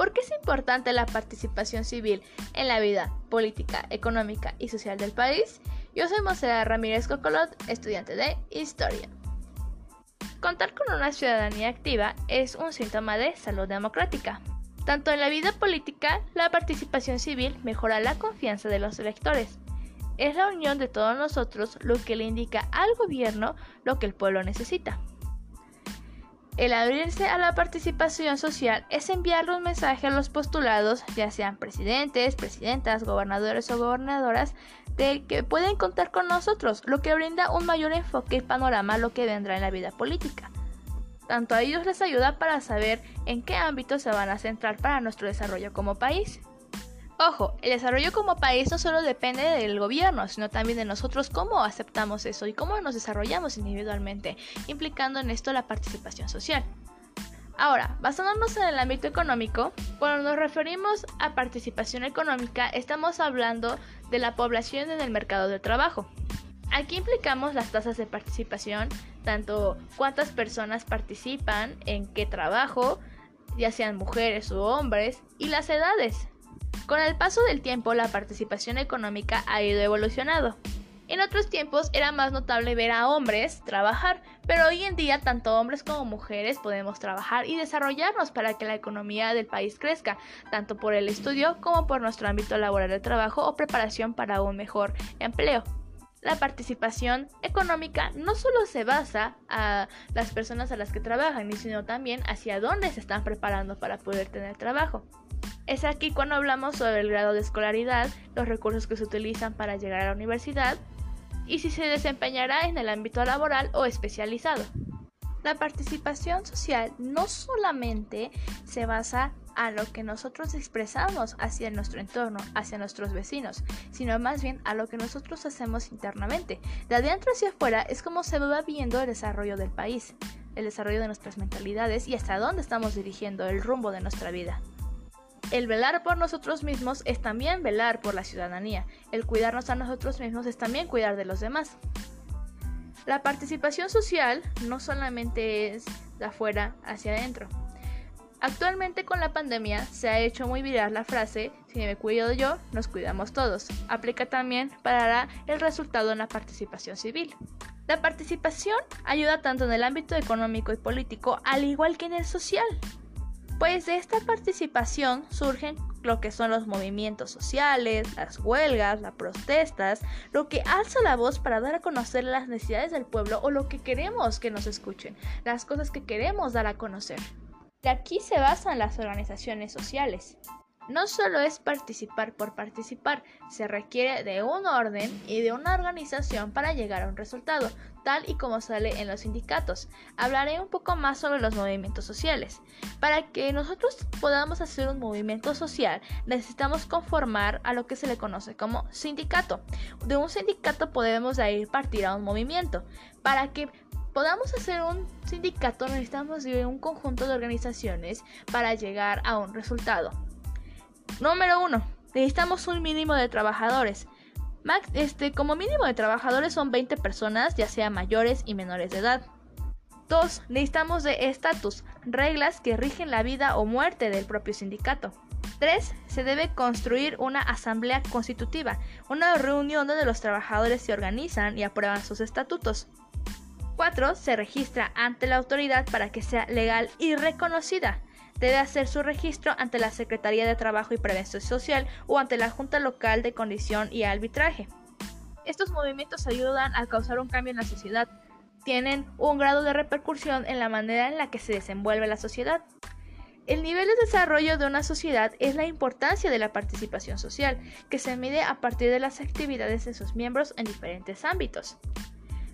¿Por qué es importante la participación civil en la vida política, económica y social del país? Yo soy Mosera Ramírez Cocolot, estudiante de Historia. Contar con una ciudadanía activa es un síntoma de salud democrática. Tanto en la vida política, la participación civil mejora la confianza de los electores. Es la unión de todos nosotros lo que le indica al gobierno lo que el pueblo necesita. El abrirse a la participación social es enviarle un mensaje a los postulados, ya sean presidentes, presidentas, gobernadores o gobernadoras, de que pueden contar con nosotros, lo que brinda un mayor enfoque y panorama a lo que vendrá en la vida política. Tanto a ellos les ayuda para saber en qué ámbitos se van a centrar para nuestro desarrollo como país. Ojo, el desarrollo como país no solo depende del gobierno, sino también de nosotros cómo aceptamos eso y cómo nos desarrollamos individualmente, implicando en esto la participación social. Ahora, basándonos en el ámbito económico, cuando nos referimos a participación económica, estamos hablando de la población en el mercado de trabajo. Aquí implicamos las tasas de participación, tanto cuántas personas participan, en qué trabajo, ya sean mujeres u hombres, y las edades. Con el paso del tiempo, la participación económica ha ido evolucionando. En otros tiempos era más notable ver a hombres trabajar, pero hoy en día tanto hombres como mujeres podemos trabajar y desarrollarnos para que la economía del país crezca, tanto por el estudio como por nuestro ámbito laboral de trabajo o preparación para un mejor empleo. La participación económica no solo se basa a las personas a las que trabajan, sino también hacia dónde se están preparando para poder tener trabajo. Es aquí cuando hablamos sobre el grado de escolaridad, los recursos que se utilizan para llegar a la universidad y si se desempeñará en el ámbito laboral o especializado. La participación social no solamente se basa a lo que nosotros expresamos hacia nuestro entorno, hacia nuestros vecinos, sino más bien a lo que nosotros hacemos internamente. De adentro hacia afuera es como se va viendo el desarrollo del país, el desarrollo de nuestras mentalidades y hasta dónde estamos dirigiendo el rumbo de nuestra vida. El velar por nosotros mismos es también velar por la ciudadanía. El cuidarnos a nosotros mismos es también cuidar de los demás. La participación social no solamente es de afuera hacia adentro. Actualmente con la pandemia se ha hecho muy viral la frase, si me cuido yo, nos cuidamos todos. Aplica también para el resultado en la participación civil. La participación ayuda tanto en el ámbito económico y político, al igual que en el social pues de esta participación surgen lo que son los movimientos sociales, las huelgas, las protestas, lo que alza la voz para dar a conocer las necesidades del pueblo o lo que queremos que nos escuchen, las cosas que queremos dar a conocer. De aquí se basan las organizaciones sociales. No solo es participar por participar, se requiere de un orden y de una organización para llegar a un resultado, tal y como sale en los sindicatos. Hablaré un poco más sobre los movimientos sociales. Para que nosotros podamos hacer un movimiento social, necesitamos conformar a lo que se le conoce como sindicato. De un sindicato podemos ir partir a un movimiento. Para que podamos hacer un sindicato necesitamos de un conjunto de organizaciones para llegar a un resultado. Número 1. Necesitamos un mínimo de trabajadores. Max, este, como mínimo de trabajadores son 20 personas, ya sea mayores y menores de edad. 2. Necesitamos de estatus, reglas que rigen la vida o muerte del propio sindicato. 3. Se debe construir una asamblea constitutiva, una reunión donde los trabajadores se organizan y aprueban sus estatutos. 4. Se registra ante la autoridad para que sea legal y reconocida debe hacer su registro ante la Secretaría de Trabajo y Prevención Social o ante la Junta Local de Condición y Arbitraje. Estos movimientos ayudan a causar un cambio en la sociedad. Tienen un grado de repercusión en la manera en la que se desenvuelve la sociedad. El nivel de desarrollo de una sociedad es la importancia de la participación social, que se mide a partir de las actividades de sus miembros en diferentes ámbitos.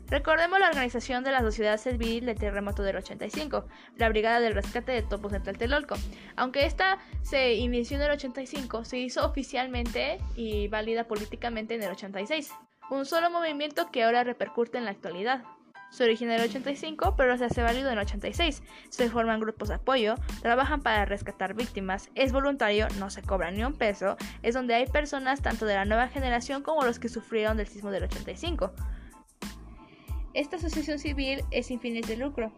Recordemos la organización de la sociedad civil del terremoto del 85, la Brigada del Rescate de Topos en Tlatelolco. Aunque esta se inició en el 85, se hizo oficialmente y válida políticamente en el 86. Un solo movimiento que ahora repercute en la actualidad. Se origina en el 85, pero se hace válido en el 86. Se forman grupos de apoyo, trabajan para rescatar víctimas, es voluntario, no se cobra ni un peso, es donde hay personas tanto de la nueva generación como los que sufrieron del sismo del 85. Esta asociación civil es sin fines de lucro.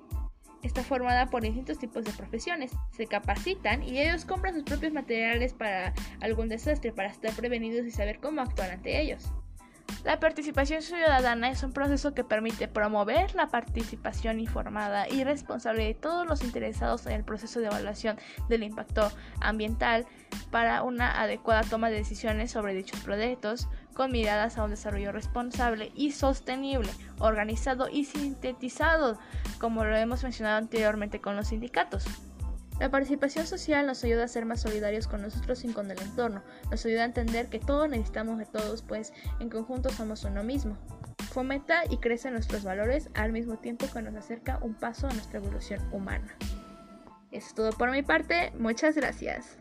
está formada por distintos tipos de profesiones. Se capacitan y ellos compran sus propios materiales para algún desastre, para estar prevenidos y saber cómo actuar ante ellos. La participación ciudadana es un proceso que permite promover la participación informada y responsable de todos los interesados en el proceso de evaluación del impacto ambiental para una adecuada toma de decisiones sobre dichos proyectos con miradas a un desarrollo responsable y sostenible, organizado y sintetizado, como lo hemos mencionado anteriormente con los sindicatos. La participación social nos ayuda a ser más solidarios con nosotros y con el entorno, nos ayuda a entender que todos necesitamos de todos, pues en conjunto somos uno mismo. Fomenta y crece nuestros valores al mismo tiempo que nos acerca un paso a nuestra evolución humana. Eso es todo por mi parte, muchas gracias.